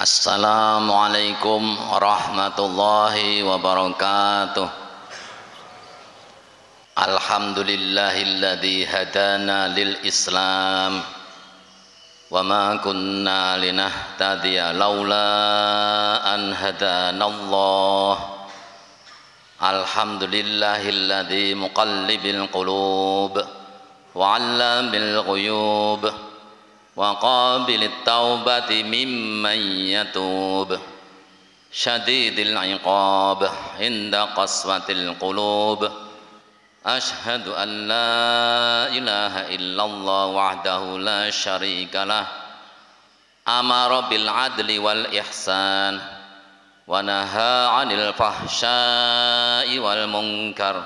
السلام عليكم ورحمة الله وبركاته الحمد لله الذي هدانا للإسلام وما كنا لنهتدي لولا أن هدانا الله الحمد لله الذي وقابل التوبة ممن يتوب. شديد العقاب عند قسوة القلوب. أشهد أن لا إله إلا الله وحده لا شريك له. أمر بالعدل والإحسان ونهى عن الفحشاء والمنكر.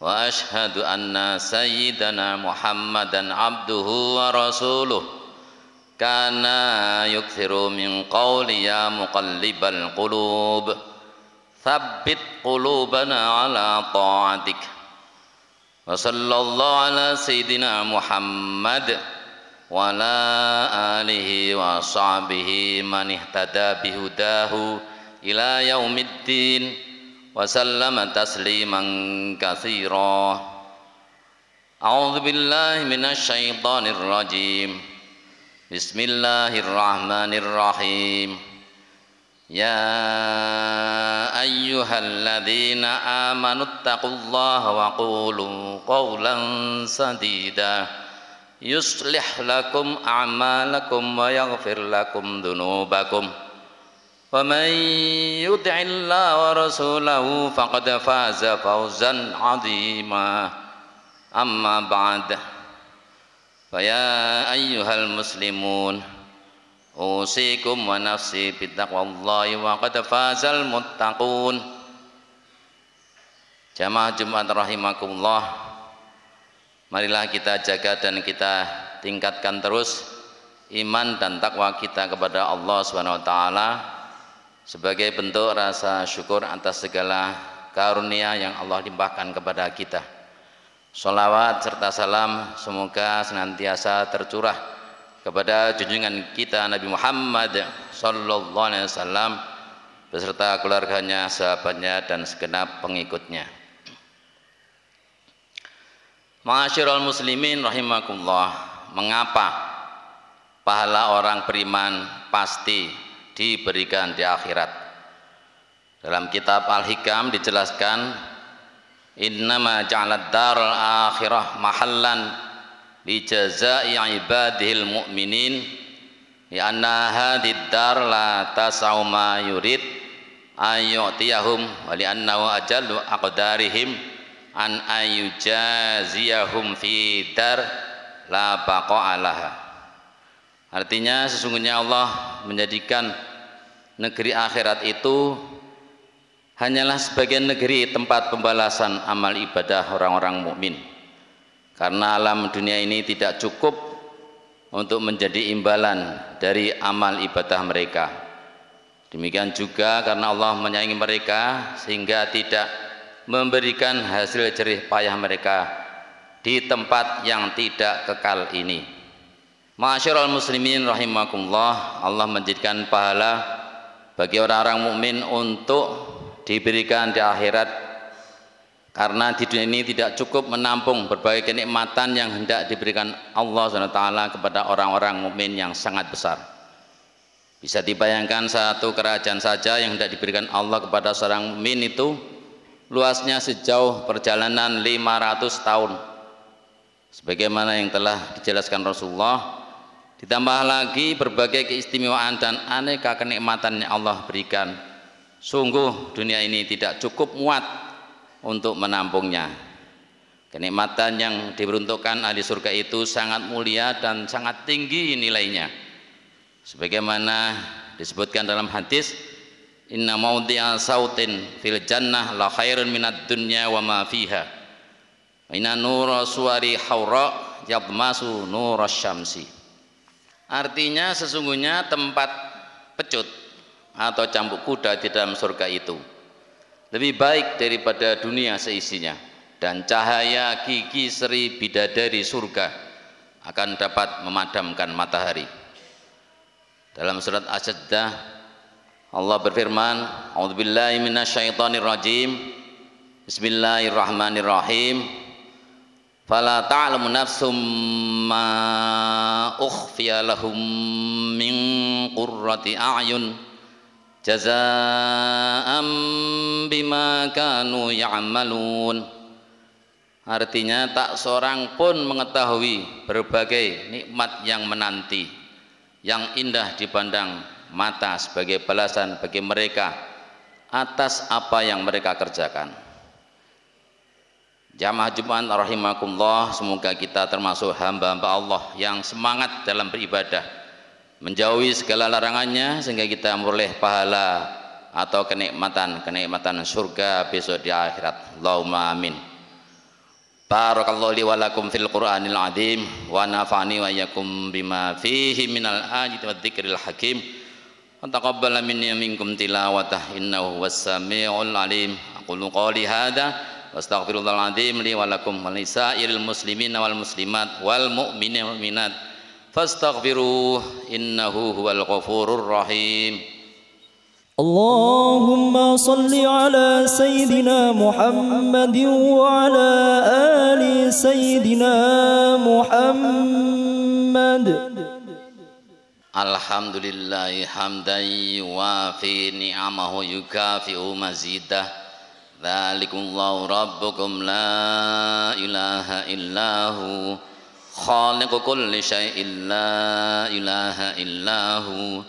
وأشهد أن سيدنا محمدا عبده ورسوله. كان يكثر من قول يا مقلب القلوب. ثبت قلوبنا على طاعتك. وصلى الله على سيدنا محمد وعلى آله وصحبه من اهتدى بهداه إلى يوم الدين. وسلم تسليما كثيرا. أعوذ بالله من الشيطان الرجيم. بسم الله الرحمن الرحيم. يا أيها الذين آمنوا اتقوا الله وقولوا قولا سديدا. يصلح لكم أعمالكم ويغفر لكم ذنوبكم. ومن يطع الله ورسوله فقد فاز فوزا عظيما أما بعد فيا أيها المسلمون أوصيكم ونفسي بتقوى الله وقد فاز المتقون Jamaah Jumat rahimakumullah Marilah kita jaga dan kita tingkatkan terus iman dan takwa kita kepada Allah Subhanahu wa taala sebagai bentuk rasa syukur atas segala karunia yang Allah limpahkan kepada kita. Salawat serta salam semoga senantiasa tercurah kepada junjungan kita Nabi Muhammad sallallahu alaihi wasallam beserta keluarganya, sahabatnya dan segenap pengikutnya. Ma'asyiral muslimin rahimakumullah, mengapa pahala orang beriman pasti diberikan di akhirat. Dalam kitab Al-Hikam dijelaskan innama ja'alad daral akhirah mahallan li jazai ibadihil mu'minin li anna hadid dar la tasau ma yurid ayyutiyahum wa li annahu ajallu aqdarihim an ayyujaziyahum fi dar la baqa'alaha artinya sesungguhnya Allah menjadikan negeri akhirat itu hanyalah sebagian negeri tempat pembalasan amal ibadah orang-orang mukmin. Karena alam dunia ini tidak cukup untuk menjadi imbalan dari amal ibadah mereka. Demikian juga karena Allah menyayangi mereka sehingga tidak memberikan hasil jerih payah mereka di tempat yang tidak kekal ini. Masyarul muslimin rahimakumullah, Allah menjadikan pahala bagi orang-orang mukmin untuk diberikan di akhirat karena di dunia ini tidak cukup menampung berbagai kenikmatan yang hendak diberikan Allah SWT kepada orang-orang mukmin yang sangat besar. Bisa dibayangkan satu kerajaan saja yang hendak diberikan Allah kepada seorang mukmin itu luasnya sejauh perjalanan 500 tahun. Sebagaimana yang telah dijelaskan Rasulullah Ditambah lagi berbagai keistimewaan dan aneka kenikmatan yang Allah berikan. Sungguh dunia ini tidak cukup muat untuk menampungnya. Kenikmatan yang diperuntukkan ahli surga itu sangat mulia dan sangat tinggi nilainya. Sebagaimana disebutkan dalam hadis, Inna maudhi'a sautin fil jannah la khairun minad dunya wa ma fiha. Inna nura suwari haura yadmasu nuras syamsi. Artinya sesungguhnya tempat pecut atau cambuk kuda di dalam surga itu lebih baik daripada dunia seisinya. Dan cahaya gigi seri bidadari surga akan dapat memadamkan matahari. dalam surat As-Sajdah Allah berfirman A'udzubillahi minasyaitonirrajim. Bismillahirrahmanirrahim Fala ta'lamu nafsum ma ukhfiya lahum min qurrati a'yun jazaa'am bima kanu ya'malun Artinya tak seorang pun mengetahui berbagai nikmat yang menanti yang indah dipandang mata sebagai balasan bagi mereka atas apa yang mereka kerjakan. Jamaah Jumat rahimakumullah, semoga kita termasuk hamba-hamba Allah yang semangat dalam beribadah, menjauhi segala larangannya sehingga kita memperoleh pahala atau kenikmatan-kenikmatan surga besok di akhirat. Allahumma amin. Barakallahu li wa lakum fil Qur'anil azim wa nafa'ani wa iyyakum bima fihi minal ayati wa dzikril hakim. Wa taqabbal minni minkum tilawatah innahu was samiul alim. Aqulu qawli hadza wastaghfirullahal azim li wa lakum wa lisairil muslimin wal muslimat wal mu'minin wal mu'minat. Fastaghfiruh innahu huwal ghafurur rahim. اللهم صل على سيدنا محمد وعلى آل سيدنا محمد الحمد لله حمدا يوافي نعمه يكافئ مزيده ذلك الله ربكم لا إله إلا هو. خالق كل شيء لا إله إلا هو.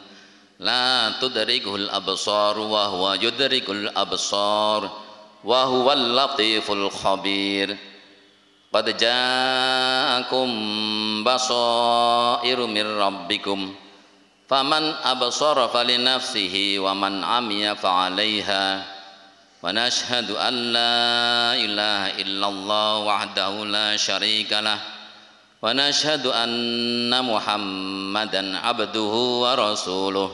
لا تدركه الأبصار وهو يدرك الأبصار وهو اللطيف الخبير. قد جاءكم بصائر من ربكم. فمن أبصر فلنفسه ومن عمي فعليها. ونشهد أن لا إله إلا الله وحده لا شريك له. ونشهد أن محمدا عبده ورسوله.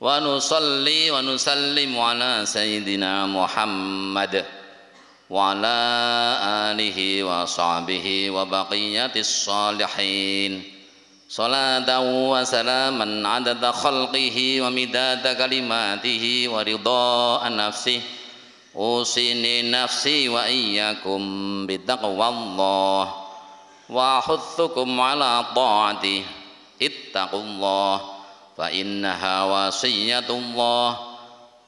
ونصلي ونسلم على سيدنا محمد وعلى آله وصحبه وبقية الصالحين. صلاة وسلاما عدد خلقه ومداد كلماته ورضاء نفسه. أوصيني نفسي وإياكم بتقوى الله وأحثكم على طاعته اتقوا الله فإنها وصية الله.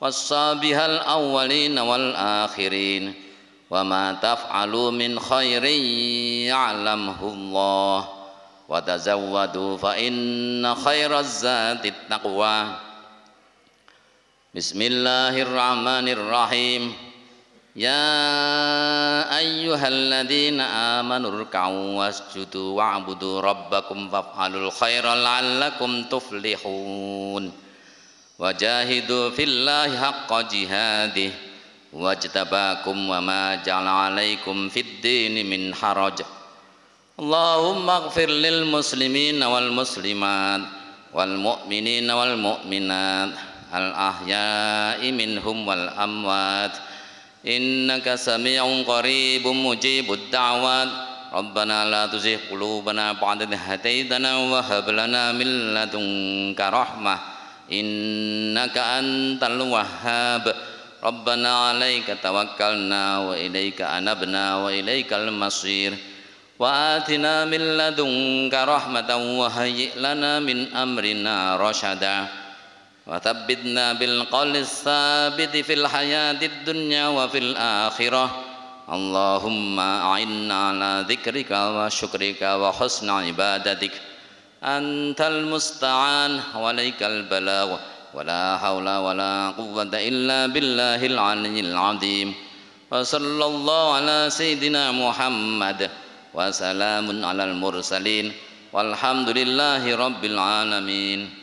وصى بها الأولين والآخرين. وما تفعلوا من خير يعلمه الله. وتزودوا فإن خير الزاد التقوى. بسم الله الرحمن الرحيم يا أيها الذين آمنوا اركعوا واسجدوا واعبدوا ربكم فافعلوا الخير لعلكم تفلحون وجاهدوا في الله حق جهاده واجتباكم وما جعل عليكم في الدين من حرج اللهم اغفر للمسلمين والمسلمات والمؤمنين والمؤمنات الأحياء منهم والأموات. إنك سميع قريب مجيب الدعوات. ربنا لا تزغ قلوبنا بعد إذ هديتنا وهب لنا من لدنك رحمة. إنك أنت الوهاب. ربنا عليك توكلنا وإليك أنبنا وإليك المصير. وآتنا من لدنك رحمة وهيئ لنا من أمرنا رشدا. وثبتنا بالقول الثابت في الحياة الدنيا وفي الآخرة. اللهم أعنا على ذكرك وشكرك وحسن عبادتك. أنت المستعان وليك البلاغ. ولا حول ولا قوة إلا بالله العلي العظيم. وصلى الله على سيدنا محمد. وسلام على المرسلين. والحمد لله رب العالمين.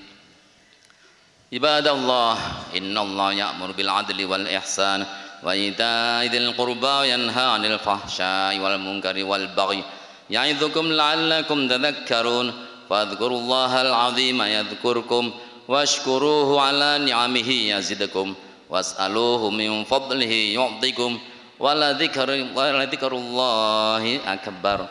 عباد الله إن الله يأمر بالعدل والإحسان وإيتاء ذي القربى وينهى عن الفحشاء والمنكر والبغي يعظكم لعلكم تذكرون فاذكروا الله العظيم يذكركم واشكروه على نعمه يزدكم واسألوه من فضله يعطيكم ولذكر, ولذكر الله أكبر.